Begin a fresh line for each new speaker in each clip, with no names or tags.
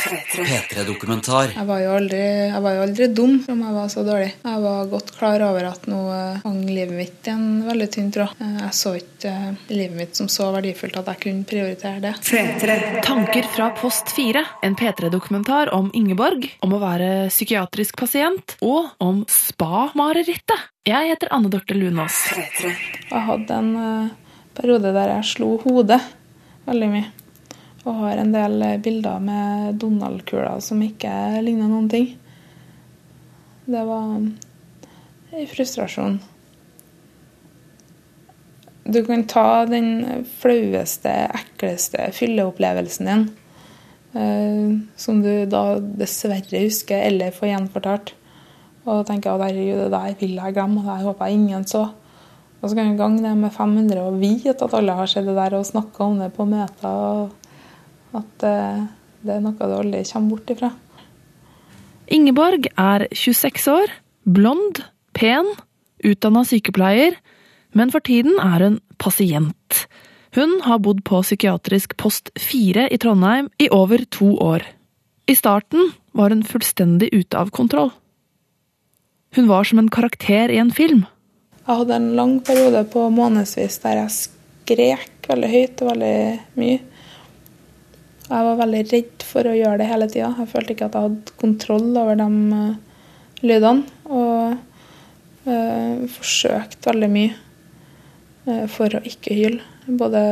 P3-dokumentar.
Jeg var, jo aldri, jeg var jo aldri dum om jeg var så dårlig. Jeg var godt klar over at nå eh, hang livet mitt i en veldig tynn tråd. Eh, Jeg så ikke eh, livet mitt som så verdifullt at jeg kunne prioritere det.
Tanker fra post 4, en P3-dokumentar om Ingeborg, om å være psykiatrisk pasient, og om spa-marerittet. Jeg heter Anne Dorte Lunås.
Jeg hadde en periode der jeg slo hodet veldig mye. Og har en del eh, bilder med Donald-kuler som ikke ligner noen ting. Det var en frustrasjon. Du kan ta den flaueste, ekleste fylleopplevelsen din, eh, som du da dessverre husker eller får gjenfortalt, og tenke at herregud, det der vil jeg glemme, og det håper jeg ingen så. Og så kan du gange det med 500 og vite at alle har sett det der og snakka om det på møter, og at eh, det er noe du aldri kommer bort ifra.
Ingeborg er 26 år, blond, pen, utdanna sykepleier, men for tiden er hun pasient. Hun har bodd på psykiatrisk post 4 i Trondheim i over to år. I starten var hun fullstendig ute av kontroll. Hun var som en karakter i en film.
Jeg hadde en lang periode på månedsvis der jeg skrek veldig høyt og veldig mye. Jeg var veldig redd for å gjøre det hele tida. Jeg følte ikke at jeg hadde kontroll over de uh, lydene. Og uh, forsøkte veldig mye uh, for å ikke hyle. Både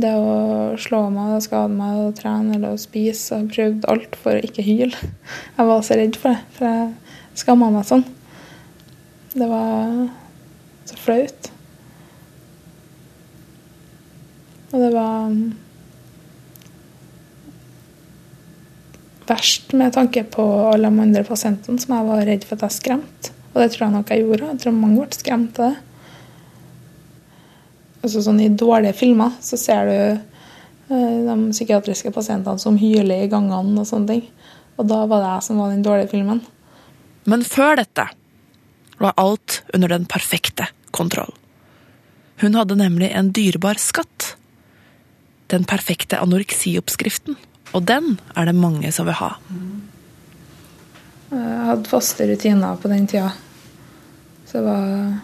det å slå meg, skade meg, å trene eller å spise. Jeg prøvde alt for å ikke hyle. Jeg var så redd for det, for jeg skamma meg sånn. Det var så flaut. Og det var verst med tanke på alle de andre pasientene som jeg var redd for at jeg skremte. Og det tror jeg nok jeg gjorde. Jeg tror mange ble skremt av det. Altså sånn I dårlige filmer så ser du eh, de psykiatriske pasientene som hyler i gangene og sånne ting. Og da var det jeg som var den dårlige filmen.
Men før dette var alt under den perfekte kontroll. Hun hadde nemlig en dyrebar skatt. Den perfekte anoreksioppskriften. Og den er det mange som vil ha.
Jeg hadde faste rutiner på den tida. Så det var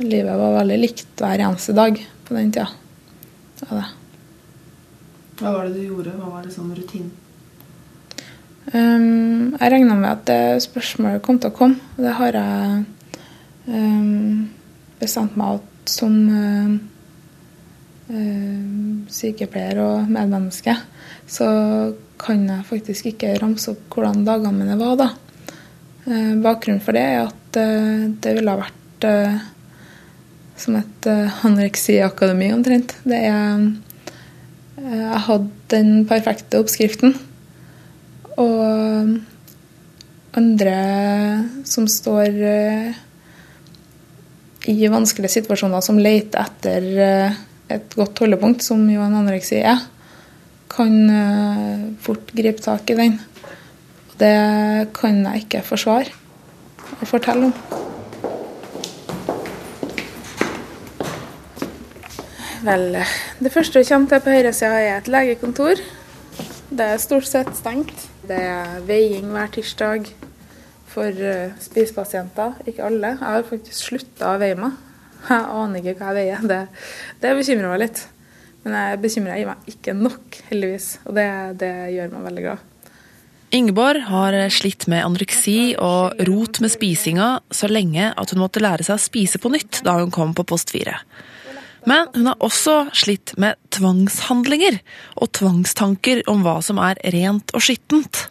Livet var veldig likt hver eneste dag på den tida. Det var det.
Hva var det du gjorde? Hva var det sånn rutin?
Um, jeg regna med at det spørsmålet kom til å komme. og Det har jeg um, bestemt meg at som uh, uh, sykepleier og medmenneske, så kan jeg faktisk ikke ramse opp hvordan dagene mine var da. Uh, bakgrunnen for det er at uh, det ville ha vært som et anoreksiakademi omtrent. Det er Jeg hadde den perfekte oppskriften. Og andre som står eh, i vanskelige situasjoner, som leter etter eh, et godt holdepunkt, som jo en anoreksi er, kan eh, fort gripe tak i den. Det kan jeg ikke forsvare og fortelle om. Vel, det første du kommer til på høyresida, er et legekontor. Det er stort sett stengt. Det er veiing hver tirsdag for uh, spisepasienter. Ikke alle. Jeg har faktisk slutta å veie meg. Jeg aner ikke hva jeg veier. Det, det bekymrer meg litt. Men jeg bekymrer meg ikke nok, heldigvis. Og det, det gjør meg veldig glad.
Ingeborg har slitt med anoreksi og rot med spisinga så lenge at hun måtte lære seg å spise på nytt da hun kom på post 4. Men hun har også slitt med tvangshandlinger og tvangstanker om hva som er rent og skittent.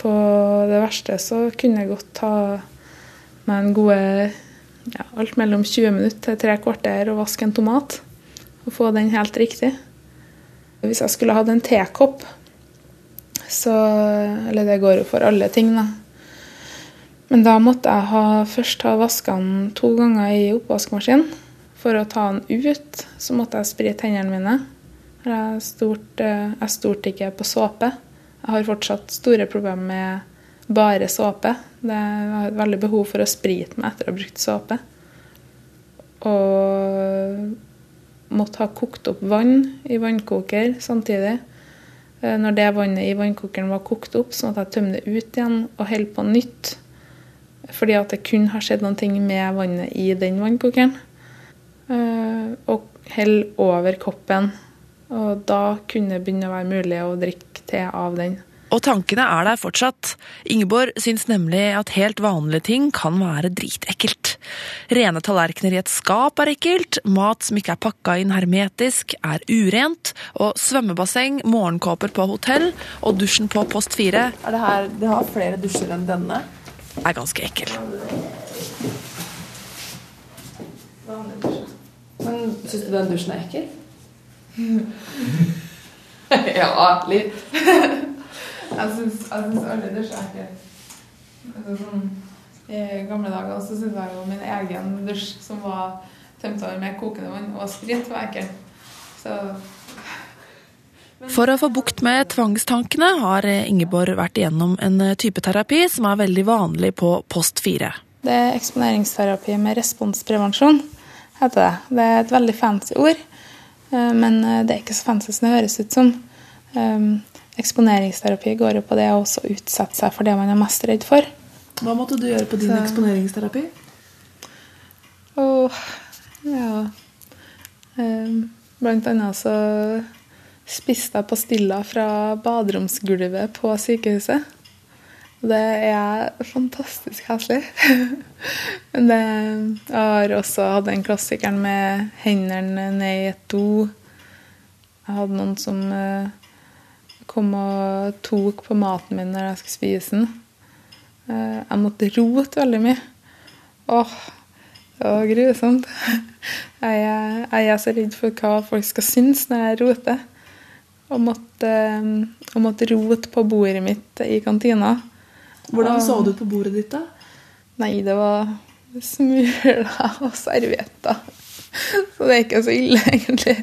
På det verste så kunne jeg godt ta meg en gode ja, alt mellom 20 minutter til tre kvarter å vaske en tomat. Og få den helt riktig. Hvis jeg skulle hatt en tekopp, så Eller det går jo for alle ting, da. Men da måtte jeg ha, først ha vaska den to ganger i oppvaskmaskinen. For å ta den ut, så måtte jeg sprite hendene mine. Jeg stolte, jeg stolte ikke på såpe. Jeg har fortsatt store problemer med bare såpe. Det, var et veldig behov for å sprite meg etter å ha brukt såpe. Og måtte ha kokt opp vann i vannkoker samtidig. Eh, når det vannet i vannkokeren var kokt opp, så måtte jeg tømme det ut igjen og helle på nytt. Fordi at det kun har skjedd noen ting med vannet i den vannkokeren. Eh, og helle over koppen. Og da kunne det begynne å være mulig å drikke te av den.
Og tankene er der fortsatt. Ingeborg syns nemlig at helt vanlige ting kan være dritekkelt. Rene tallerkener i et skap er ekkelt, mat som ikke er pakka inn hermetisk er urent, og svømmebasseng, morgenkåper på hotell og dusjen på post 4
Er det her Det har flere dusjer enn denne?
er ganske ekkel.
Men syns du den dusjen er ekkel? ja, litt.
Jeg syns aldri dusjer er ekle. Altså, sånn, I gamle dager så syntes jeg jo min egen dusj, som var tømt over med kokende vann og sprit, var ekkel. Så
For å få bukt med tvangstankene har Ingeborg vært igjennom en type terapi som er veldig vanlig på post 4.
det er eksponeringsterapi med responsprevensjon, heter det. Det er et veldig fancy ord, eh, men eh, det er ikke så fancy som det høres ut som. Eksponeringsterapi går jo på det å også utsette seg for det man er mest redd for.
Hva måtte du gjøre på din
Så-
eksponeringsterapi?
Oh, ja um, Blant annet så spiste jeg pastiller fra baderomsgulvet på sykehuset. Det er fantastisk heslig. Men det, jeg har også hatt den klassikeren med hendene ned i et do. Jeg hadde noen som eh, kom og tok på maten min når jeg skulle spise den. Eh, jeg måtte rote veldig mye. Åh, det var grusomt. Jeg, er- jeg er så redd for hva folk skal synes når jeg roter. Og måtte, og måtte rote på bordet mitt i kantina.
Hvordan så det ut på bordet ditt, da?
Nei, det var smuler og servietter. Så det er ikke så ille, egentlig.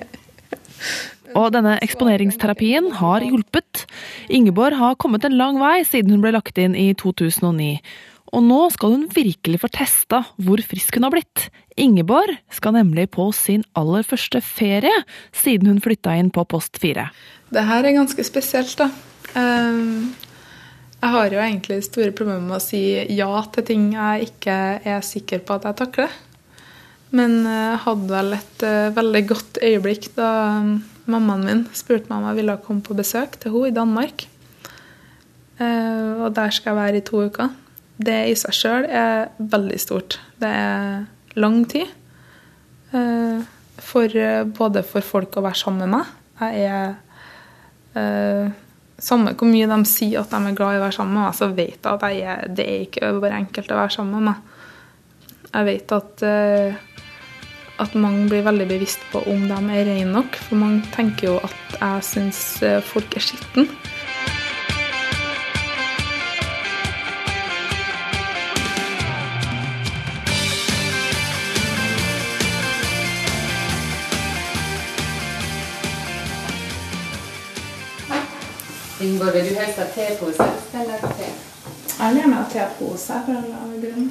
Og denne eksponeringsterapien har hjulpet. Ingeborg har kommet en lang vei siden hun ble lagt inn i 2009. Og nå skal hun virkelig få testa hvor frisk hun har blitt. Ingeborg skal nemlig på sin aller første ferie siden hun flytta inn på post 4.
Det her er ganske spesielt, da. Ehm, Jeg har jo egentlig store problemer med å si ja til ting jeg ikke er sikker på at jeg takler. Men jeg hadde vel et eh, veldig godt øyeblikk da mammaen min spurte meg om jeg ville komme på besøk til henne i Danmark. Uh, Og der skal jeg være i to uker. Det i seg sjøl er veldig stort. Det er lang tid. Uh, For, eh, både for folk å være sammen med meg. Jeg er Samme hvor mye de sier at de er glad i å være sammen med meg, så vet jeg at jeg er, det er ikke bare enkelt å være sammen med meg. Jeg vet at, at mange blir veldig bevisst på om de er rene nok. For mange tenker jo at jeg syns eh, folk er skitne.
Ingeborg, vil du helst ha tepose eller te?
Jeg vil gjerne ha tepose for alle grunn.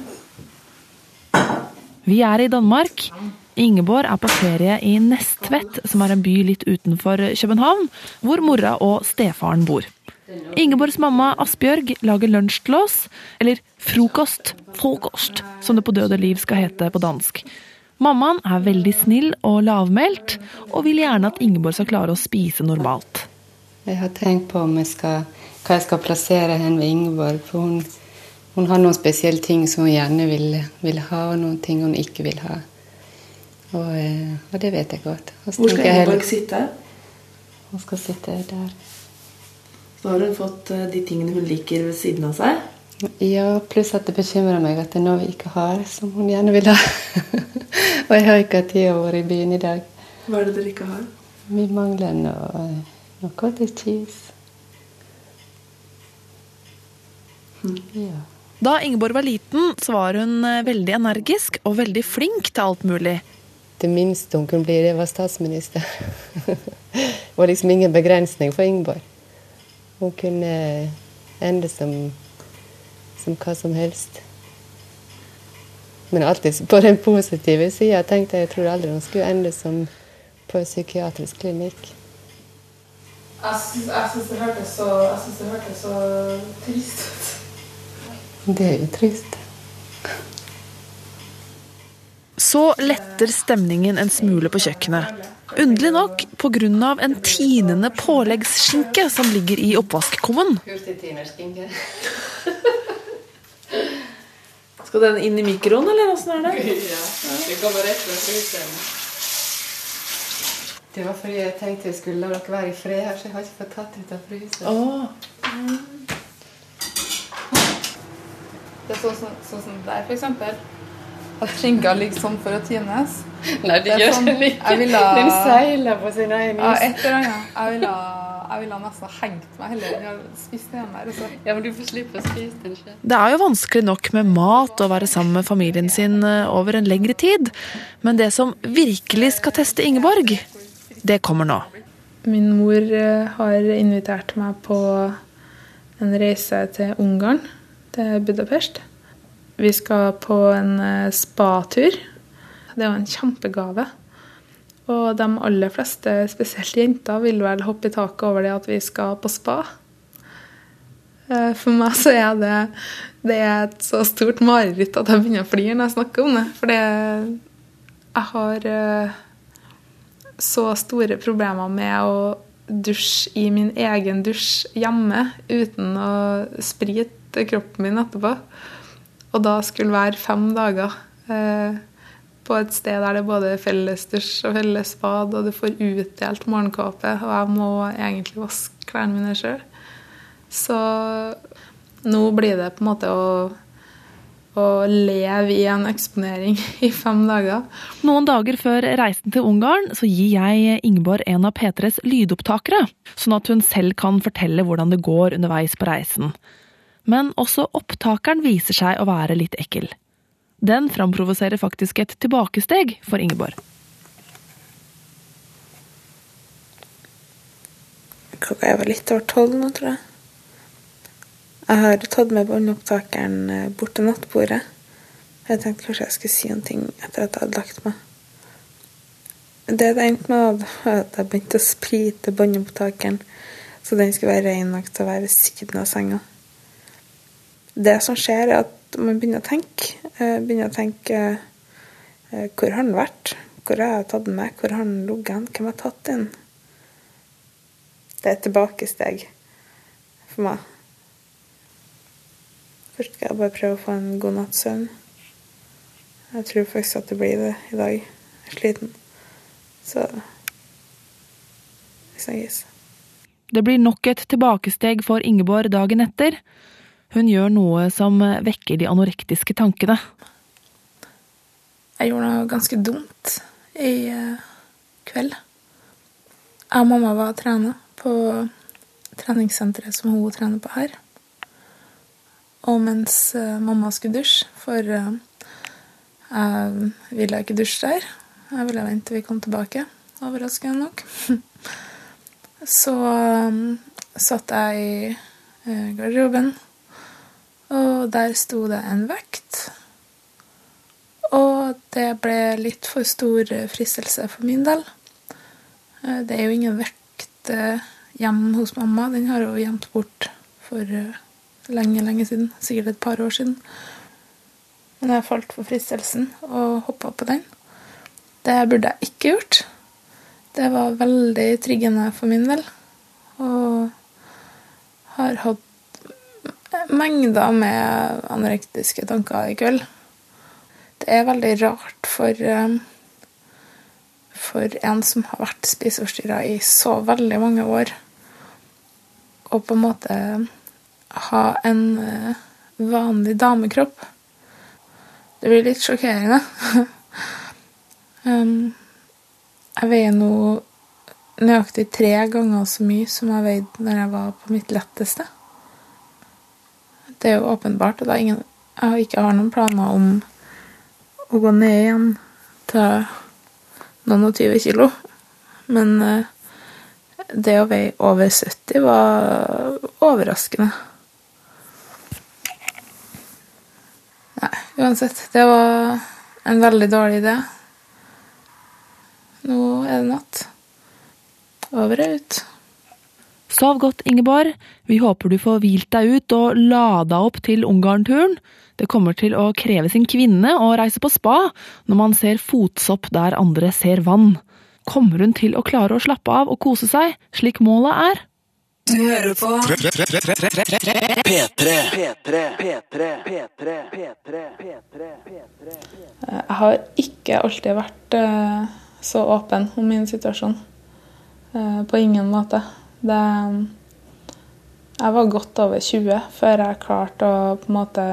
Vi er i Danmark. Ingeborg er på ferie i Nestvedt, som er en by litt utenfor København, hvor mora og stefaren bor. Ingeborgs mamma Asbjørg lager lunsj til oss, eller frokost, frokost, som det på døde liv skal hete på dansk. Mammaen er veldig snill og lavmælt, og vil gjerne at Ingeborg skal klare å spise normalt.
Jeg har tenkt på jeg skal, hva jeg skal plassere henne ved Ingeborg. For hun, hun har noen spesielle ting som hun gjerne vil, vil ha, og noen ting hun ikke vil ha. Og, eh, og det vet jeg godt.
Hvor skal Ingeborg sitte?
Hun skal sitte der.
Så har hun fått eh, de tingene hun liker ved siden av seg.
Ja, pluss at det bekymrer meg at det er noe vi ikke har, som hun gjerne vil ha. og jeg har ikke hatt tid å være i byen i dag.
Hva er det dere ikke har?
Vi mangler noe, noe cottage cheese. Ja.
Da Ingeborg var liten, så var hun eh, veldig energisk og veldig flink til alt mulig.
Det minste hun kunne bli, det var statsminister. det var liksom ingen begrensning for Ingeborg. Hun kunne ende som, som hva som helst. Men alltid på den positive sida tenkte jeg jeg tror aldri hun skulle ende som på en psykiatrisk klinikk.
Jeg syns, det hørtes så, hørtes så trist ut.
Det er jo trist.
Så letter stemningen en smule på kjøkkenet. Underlig nok pga. en tinende påleggsskinke som ligger i oppvaskkummen. Skal den inn i mikroen, eller åssen er det?
Ja, det kommer rett fra fryseren. Det var fordi jeg tenkte jeg skulle la dere være i fred her, så jeg har ikke fått tatt ut av fryseren.
Åh.
Det er sånn som sånn, sånn der, for eksempel. At skinka ligger sånn for å tines.
Nei, det,
Det
gjør
sånn-
den ikke.
ha-
Den seiler på sin egen
Ja, et eller annet. Jeg ville jeg ville nesten hengt meg heller enn å den der. altså.
Ja, men du får slippe å spise den selv.
Det er jo vanskelig nok med mat og være sammen med familien sin eh, over en lengre tid, men det som virkelig skal teste Ingeborg, det kommer nå.
Min mor eh, har invitert meg på en reise til Ungarn, til Budapest. Vi skal på en eh, spatur. Det er jo en kjempegave. Og de aller fleste, spesielt jenter, vil vel hoppe i taket over det at vi skal på spa. Eh, For meg så er det, det er et så stort mareritt at jeg begynner å flire når jeg snakker om det. For jeg har eh, så store problemer med å dusje i min egen dusj hjemme uten å sprite kroppen min etterpå. Og da skulle være fem dager eh, på et sted der det er både fellesdusj og fellesbad, og du får utdelt morgenkåpe, og jeg må egentlig vaske klærne mine sjøl. Så nå blir det på en måte å, å leve i en eksponering i fem dager.
Noen dager før reisen til Ungarn så gir jeg Ingeborg en av P3s lydopptakere, sånn at hun selv kan fortelle hvordan det går underveis på reisen. Men også opptakeren viser seg å være litt ekkel. Den framprovoserer faktisk et tilbakesteg for Ingeborg.
Klokka er litt over tolv nå, tror jeg. Jeg har tatt med båndopptakeren eh, bort til nattbordet. Jeg tenkte kanskje jeg skulle si ting etter at jeg hadde lagt meg. Det det endte med, var at jeg begynte å sprite båndopptakeren, så den skulle være ren nok til å være ved siden av senga. Det som skjer, er at man begynner å tenke. eh, Begynner å tenke eh, Hvor har han vært? Hvor har jeg tatt den med? Hvor har han ligget? Hvem har tatt den? Det er et tilbakesteg for meg. Først skal jeg bare prøve å få en god natts søvn. Jeg tror faktisk at det blir det i dag. Jeg er sliten. Så vi snakkes.
Det blir nok et tilbakesteg for Ingeborg dagen etter. Hun gjør noe som vekker de anorektiske tankene.
Jeg gjorde noe ganske dumt i eh, kveld. Jeg og mamma var og trena på treningssenteret som hun trener på her. Og mens eh, mamma skulle dusje, for eh, jeg ville ikke dusje der, jeg ville vente til vi kom tilbake, overraskende nok, så satt jeg i garderoben, og der sto det en vekt. Og det ble litt for stor fristelse for min del. Eh, Det er jo ingen vekt eh, hjemme hos mamma. Den har hun gjemt bort for eh, lenge, lenge siden. Sikkert et par år siden. Men jeg falt for fristelsen og hoppa på den. Det burde jeg ikke gjort. Det var veldig tryggende for min del. Og har hatt mengder med anorektiske tanker i kveld. Det er veldig rart for, eh, for en som har vært spiseforstyrra i så veldig mange år, å på en måte ha en eh, vanlig damekropp. Det blir litt sjokkerende. um, jeg veier nå nøyaktig tre ganger så mye som jeg veide når jeg var på mitt letteste. Det er jo åpenbart at jeg, ikke har noen planer om å gå ned igjen til noen og 20 kilo. Men eh, det å veie over 70 var overraskende. Nei, uansett. Det var en veldig dårlig idé. Nå er det natt. Over og ut.
Sov godt, Ingeborg. Vi håper du får hvilt deg ut og lada opp til Ungarn-turen. Det kommer til å kreve sin kvinne å reise på spa når man ser fotsopp der andre ser vann. Kommer hun til å klare å slappe av og kose seg, slik målet er?
Du hører på
P3. P3. P3. P3. P3.
Jeg har ikke alltid vært eh, så åpen om min situasjon. Eh, på ingen måte. Det Jeg var godt over 20 før jeg klarte å på en måte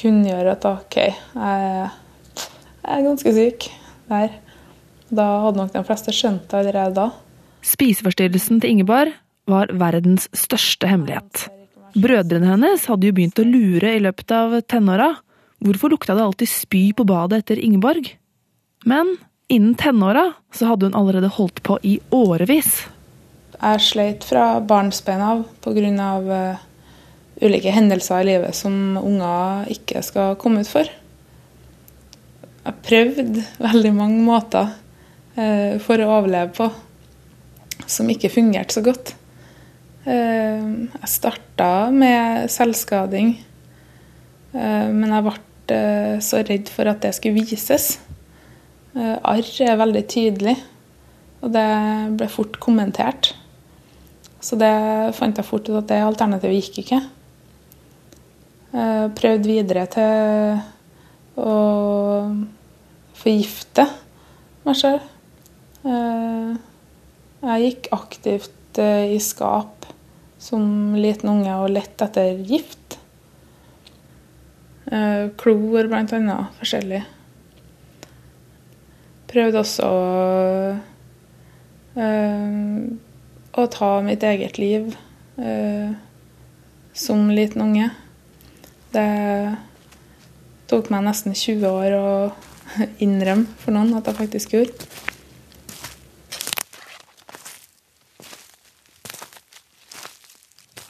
kunngjøre at OK, jeg, jeg er ganske syk der. Da hadde nok de fleste skjønt det allerede da.
Spiseforstyrrelsen til Ingeborg var verdens største hemmelighet. Brødrene hennes hadde jo begynt å lure i løpet av tenåra. Hvorfor lukta det alltid spy på badet etter Ingeborg? Men innen tenåra så hadde hun allerede holdt på i årevis.
Jeg sleit fra barnsben av pga. Uh, ulike hendelser i livet som unger ikke skal komme ut for. Jeg prøvde veldig mange måter uh, for å overleve på som ikke fungerte så godt. Uh, jeg starta med selvskading, men jeg ble så redd for at det skulle vises. Arr er veldig tydelig, og det ble fort kommentert. Så det fant jeg fort ut at det alternativet gikk ikke. Prøvde videre til å forgifte meg sjøl. Jeg gikk aktivt i skap som liten unge og lette etter gift. Klor, blant annet. Forskjellig. Prøvde også å å ta mitt eget liv eh, som liten unge. Det tok meg nesten 20 år å innrømme for noen at jeg faktisk gjorde.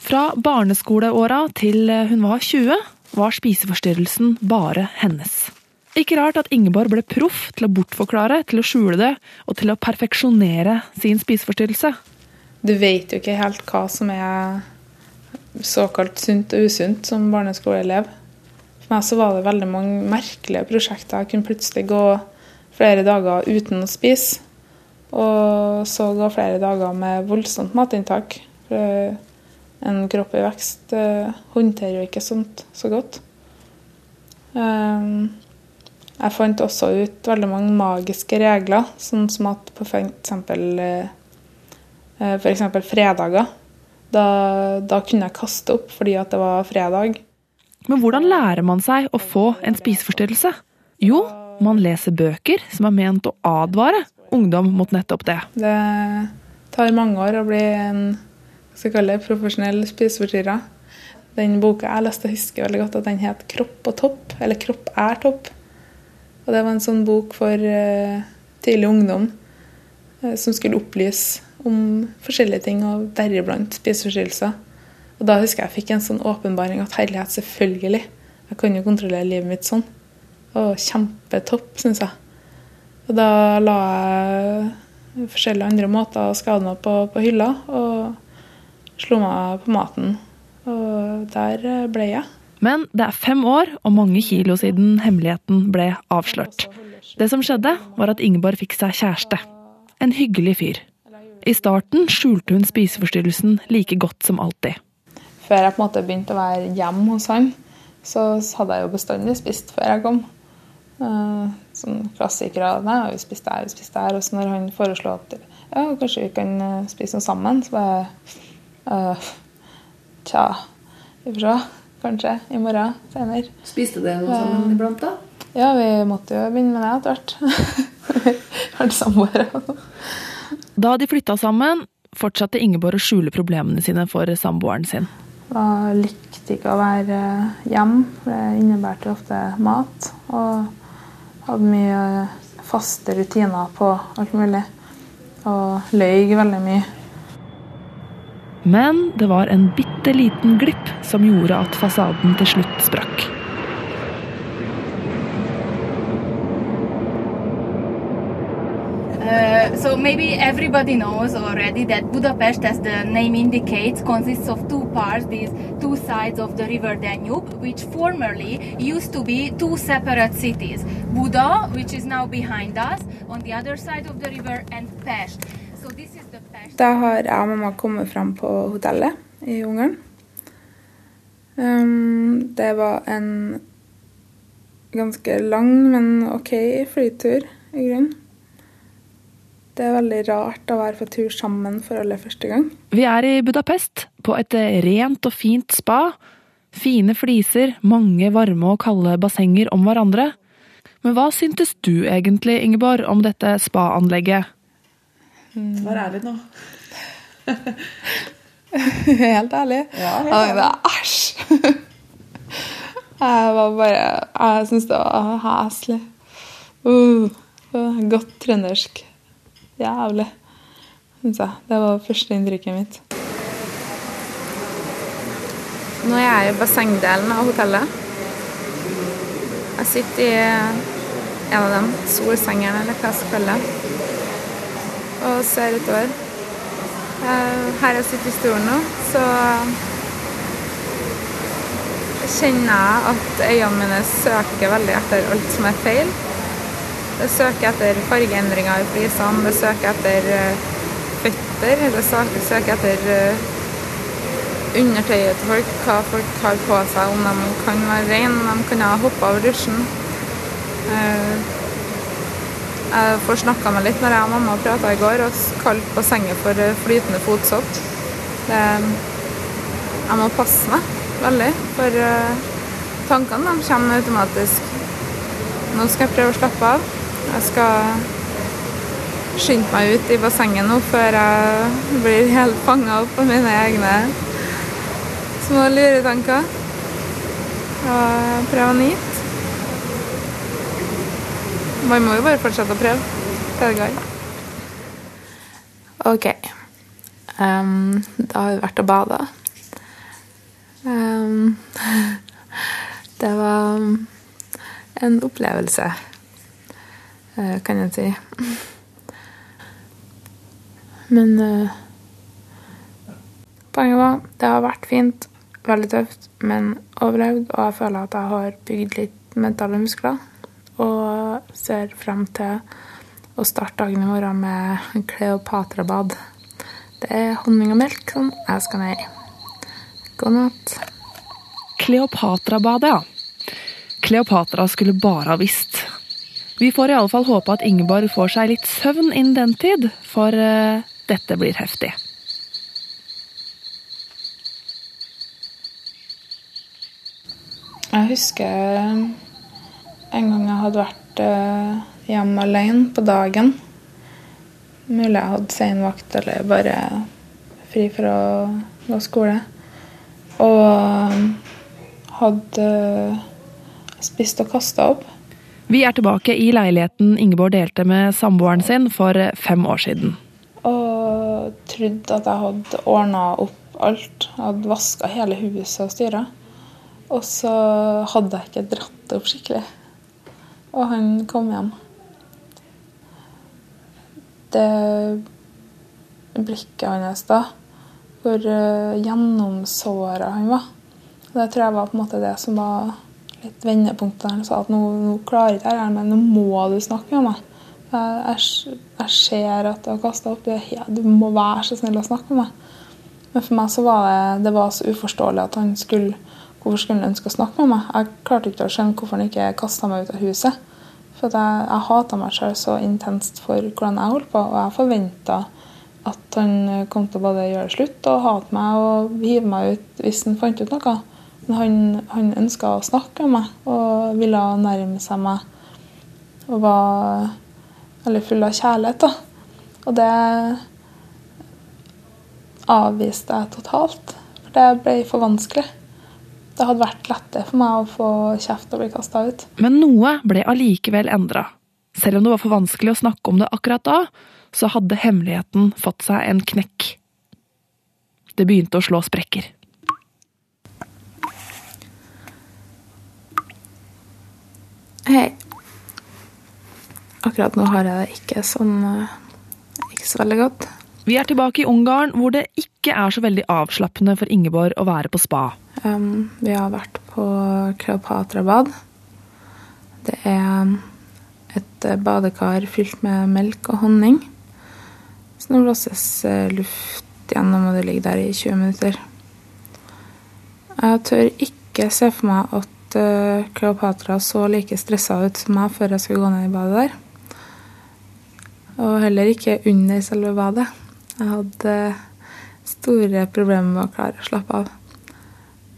Fra barneskoleåra til hun var 20, var spiseforstyrrelsen bare hennes. Ikke rart at Ingeborg ble proff til å bortforklare, til å skjule det og til å perfeksjonere sin spiseforstyrrelse.
Du vet jo ikke helt hva som er såkalt sunt og usunt som barneskoleelev. For meg så var det veldig mange merkelige prosjekter. Jeg kunne plutselig gå flere dager uten å spise. Og så gå flere dager med voldsomt matinntak. For en kropp i vekst uh, håndterer jo ikke sånt så godt. Um, jeg fant også ut veldig mange magiske regler, sånn som at på f.eks. Uh, F.eks. fredager. Da, da, kunne jeg kaste opp fordi det var fredag.
Men hvordan lærer man seg å få en spiseforstyrrelse? Jo, man leser bøker som er ment å advare ungdom mot nettopp det.
Det tar mange år å bli en det, profesjonell spiseforstyrrer. Den boka jeg leste, husker veldig godt at den het 'Kropp og topp', eller 'Kropp er topp'. Og Det var en sånn bok for uh, tidlig ungdom uh, som skulle opplyse om forskjellige ting, og deriblant spiseforstyrrelser. Og Da husker jeg jeg fikk en sånn åpenbaring at herlighet, selvfølgelig. Jeg kan jo kontrollere livet mitt sånn. Og kjempetopp, syns jeg. Og da la jeg forskjellige andre måter å skade meg på, på hylla, og slo meg på maten. Og der ble jeg.
Men det er fem år og mange kilo siden hemmeligheten ble avslørt. Det som skjedde, var at Ingeborg fikk seg kjæreste. En hyggelig fyr. I starten skjulte hun spiseforstyrrelsen like godt som alltid.
Før jeg på en måte begynte å være hjemme hos han, så hadde jeg jo bestandig spist før jeg kom. Uh, sånn klassikere. Nei, vi spiste der, vi spiste der. Og så når han foreslo at ja, kanskje vi kan spise noe sammen, så bare uh, Tja, vi får se. Kanskje i morgen senere.
Spiste dere noe sammen iblant, da?
Ja, vi måtte jo begynne med det etter hvert. Vært samboere.
Da de flytta sammen, fortsatte Ingeborg å skjule problemene sine for samboeren sin.
Jeg likte ikke å være hjemme, det innebærte ofte mat. Og hadde mye faste rutiner på alt mulig. Og løy veldig mye.
Men det var en bitte liten glipp som gjorde at fasaden til slutt sprakk.
So maybe everybody knows already that Budapest, as the name indicates, consists of two parts, these two sides of the river Danube, which formerly used to be two separate cities. Buda, which is now behind us, on the other side of the river, and Pest. So this is the Pest.
Da har jeg og mamma kommet fram på hotellet i Ungarn. Um, det var en ganske lang, men OK flytur, i grunnen. Det er veldig rart å være på tur sammen for aller første gang.
Vi er i Budapest, på et rent og fint spa. Fine fliser, mange varme og kalde bassenger om hverandre. Men hva syntes du egentlig, Ingeborg, om dette spa-anlegget?
Vær ærlig nå.
Helt ærlig.
Ja, helt
ærlig. æsj! Jeg var bare Jeg syntes det var heslig. Uh, godt trøndersk. Jævlig, syns jeg. Det var førsteinntrykket mitt. Nå er jeg i bassengdelen av hotellet. Jeg sitter i en av dem, solsengene eller hva jeg skal og ser utover. Her jeg sitter i stolen nå, så kjenner jeg at øynene mine søker veldig etter alt som er feil. Det søker etter fargeendringer i flisene, det søker etter eh, føtter, det søker etter eh, undertøyet til folk, hva folk har på seg, om de kan være rene, om de kan ha hoppa av rushen. Eh, Jeg snakket meg litt når jeg og mamma prata i går og kalte bassenget for eh, flytende fotsopp. Jeg må passe meg veldig, for tankene kommer automatisk. Nå skal jeg prøve å slappe av. Jeg skal skynde meg ut i bassenget nå før jeg blir helt fanga opp av mine egne små luretanker. Og prøve å nyte. Man må jo bare fortsette å prøve. Hva det går. OK. Um, da har vi vært og bada. Um, det var en opplevelse, kan jeg si. Men eh, poenget var det har vært fint, veldig tøft, men overlevd. Og jeg føler at jeg har bygd litt mentale muskler. Og ser frem til å starte dagen i morgen med Kleopatra-bad. Det er honning og melk som jeg skal ned i. God natt.
Kleopatra-badet, ja. Kleopatra skulle bare ha visst. Vi får i alle fall håpe at Ingeborg får seg litt søvn innen den tid, for uh, dette blir heftig.
Jeg husker en gang jeg hadde vært eh, hjemme alene på dagen. Mulig jeg hadde sen vakt eller bare fri for å gå skole. Og hadde spist og kasta opp.
Vi er tilbake i leiligheten Ingeborg delte med samboeren sin for fem år siden.
Og trodde at jeg hadde ordna opp alt. Jeg hadde vaska hele huset og styra. Og så hadde jeg ikke dratt det opp skikkelig. Og han kom hjem. Det blikket hans da, hvor uh, gjennomsåra han var, det tror jeg var på en måte det som var litt vendepunkt der Han sa at nå, nå klarer jeg ikke dette, men nå må du snakke med meg. Jeg, jeg, jeg ser at du har kasta opp. Det Du må være så snill å snakke med meg. Men for meg så var det, det var så uforståelig at han skulle Hvorfor skulle han ønske å snakke med meg? Jeg klarte ikke å skjønne hvorfor han ikke kasta meg ut av huset. For jeg, jeg hata meg selv så intenst for hvordan jeg holdt på, og jeg forventa at han kom til å både gjøre det slutt og hate meg og hive meg ut hvis han fant ut noe. Han, han ønska å snakke med meg og ville nærme seg meg og var veldig full av kjærlighet. da. Og det avviste jeg totalt. For det ble for vanskelig. Det hadde vært lettere for meg å få kjeft og bli kasta ut.
Men noe ble allikevel endra. Selv om det var for vanskelig å snakke om det akkurat da, så hadde hemmeligheten fått seg en knekk. Det begynte å slå sprekker.
Hei. Akkurat nå har jeg det ikke sånn ikke så veldig godt.
Vi er tilbake i Ungarn, hvor det ikke er så veldig avslappende for Ingeborg å være på spa.
Um, vi har vært på Kleopatra-bad. Det er et eh, badekar fylt med melk og honning. Så nå blåses eh, luft gjennom, og det ligger der i 20 minutter. Jeg tør ikke se for meg at eh, Kleopatra så like stressa ut som meg før jeg skulle gå ned i badet der. Og heller ikke under selve badet. Jeg hadde store problemer med å klare å slappe av.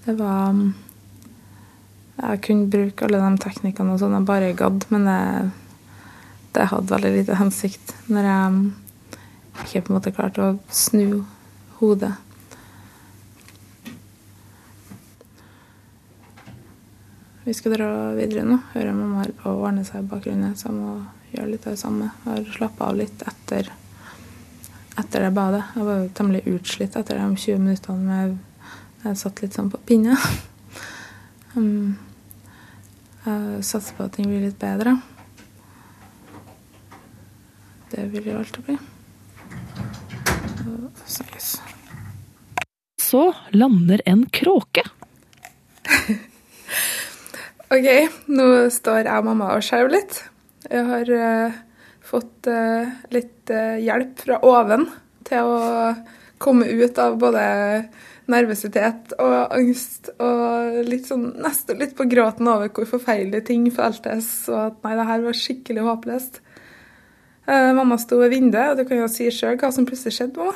Det var mm, Jeg kunne bruke alle de teknikkene og sånn jeg bare gadd, men det, det hadde veldig lite hensikt når jeg mm, ikke på en måte klarte å snu hodet. Vi skal dra videre nå. Hører mamma å ordne seg i bakgrunnen, så jeg må gjøre litt av det samme. Jeg har slappa av litt etter, etter det badet. Jeg var jo temmelig utslitt etter de 20 minuttene med Jeg satt litt sånn på pinne. Um, jeg satser på at ting blir litt bedre. Det vil jo alltid bli. Og
Så lander en kråke.
OK, nå står jeg og mamma og skjelver litt. Jeg har uh, fått uh, litt uh, hjelp fra oven til å komme ut av både nervøsitet og angst og litt sånn, nesten litt på gråten over hvor forferdelige ting føltes, og at nei, det her var skikkelig håpløst. Eh, mamma sto ved vinduet, og du kan jo si sjøl hva som plutselig skjedde, mamma.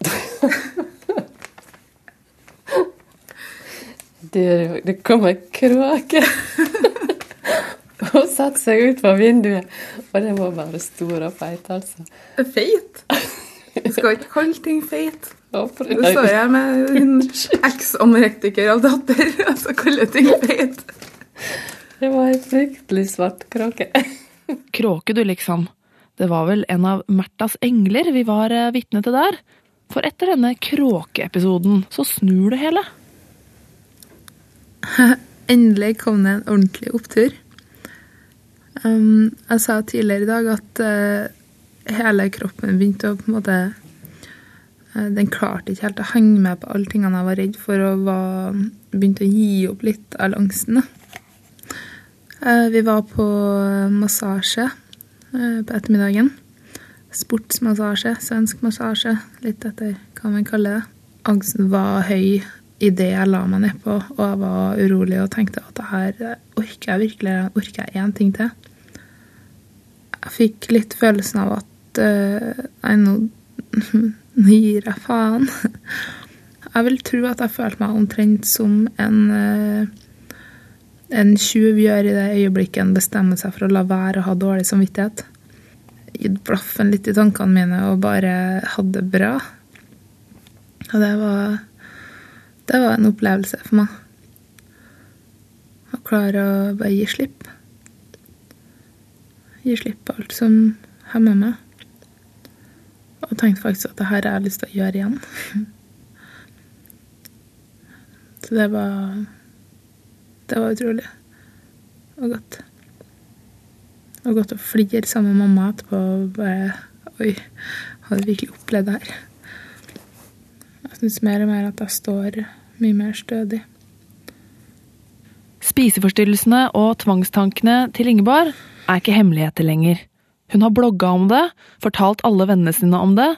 Det, det kom en kråke og satte seg ut fra vinduet. Og den var bare stor og feit, altså.
Feit? Du skal ikke kalle ting feit. Nå står jeg med en eks-anorektiker av datter, og så kaller ting feit.
Det var en fryktelig svart kråke.
Kråke, du, liksom. Det var vel en av Märthas engler vi var eh, vitne til der. For etter denne kråkeepisoden så snur det hele.
Endelig kom det en ordentlig opptur. Um, jeg sa tidligere i dag at uh, hele kroppen begynte å på en måte uh, Den klarte ikke helt å henge med på alle tingene jeg var redd for, og var, begynte å gi opp litt all angsten. Uh, vi var på massasje på ettermiddagen. Sportsmassasje, svensk massasje, litt etter hva man kaller det. Angsten var høy idet jeg la meg nedpå, og jeg var urolig og tenkte at det her orker jeg virkelig, orker jeg én ting til? Jeg fikk litt følelsen av at uh, Nei, nå, nå gir jeg faen. Jeg vil tro at jeg følte meg omtrent som en uh, en tjuv gjør i det øyeblikket en bestemmer seg for å la være å ha dårlig samvittighet. Gitt blaffen litt i tankene mine og bare hadde det bra. Og det var Det var en opplevelse for meg. Å klare å bare gi slipp. Gi slipp på alt som hemmer meg. Og tenkte faktisk at det her har jeg lyst til å gjøre igjen. Så det var Det var utrolig. Og godt. Og godt å flire sammen med mamma etterpå og bare Oi, har du virkelig opplevd det her? Jeg syns mer og mer at jeg står mye mer stødig.
Spiseforstyrrelsene og tvangstankene til Ingeborg er ikke hemmeligheter lenger. Hun har blogga om det, fortalt alle vennene sine om det,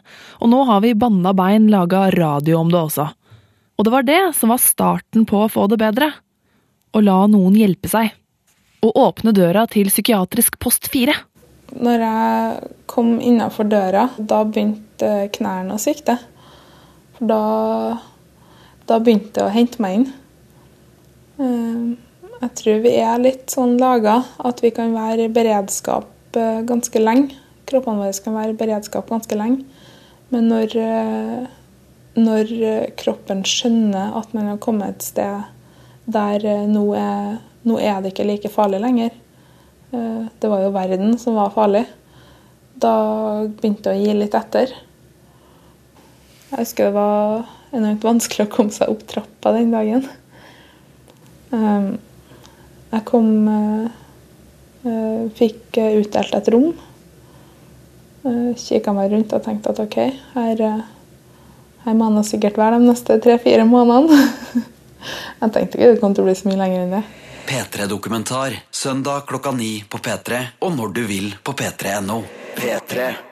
og nå har vi banna bein laga radio om det også. Og det var det som var starten på å få det bedre. Å la noen hjelpe seg. Å åpne døra til psykiatrisk post 4.
Når jeg kom innafor døra, da begynte knærne å svikte. For da, da begynte det å hente meg inn. Eh, Jeg tror vi er litt sånn laga at vi kan være i beredskap eh, ganske lenge. Kroppene våre kan være i beredskap ganske lenge. Men når, eh, når eh, kroppen skjønner at man har kommet et sted der nå er, nå er det ikke like farlig lenger Det var jo verden som var farlig. Da begynte det å gi litt etter. Jeg husker det var enormt vanskelig å komme seg opp trappa den dagen. Um, jeg kom eh, eh, Fikk eh, utdelt et rom. Kikka meg rundt og tenkte at OK, her, her må jeg sikkert være de neste tre-fire månedene. jeg tenkte ikke det kom til å bli så mye lenger enn det.
P3-dokumentar søndag klokka ni på P3 og når du vil på p3.no. P3.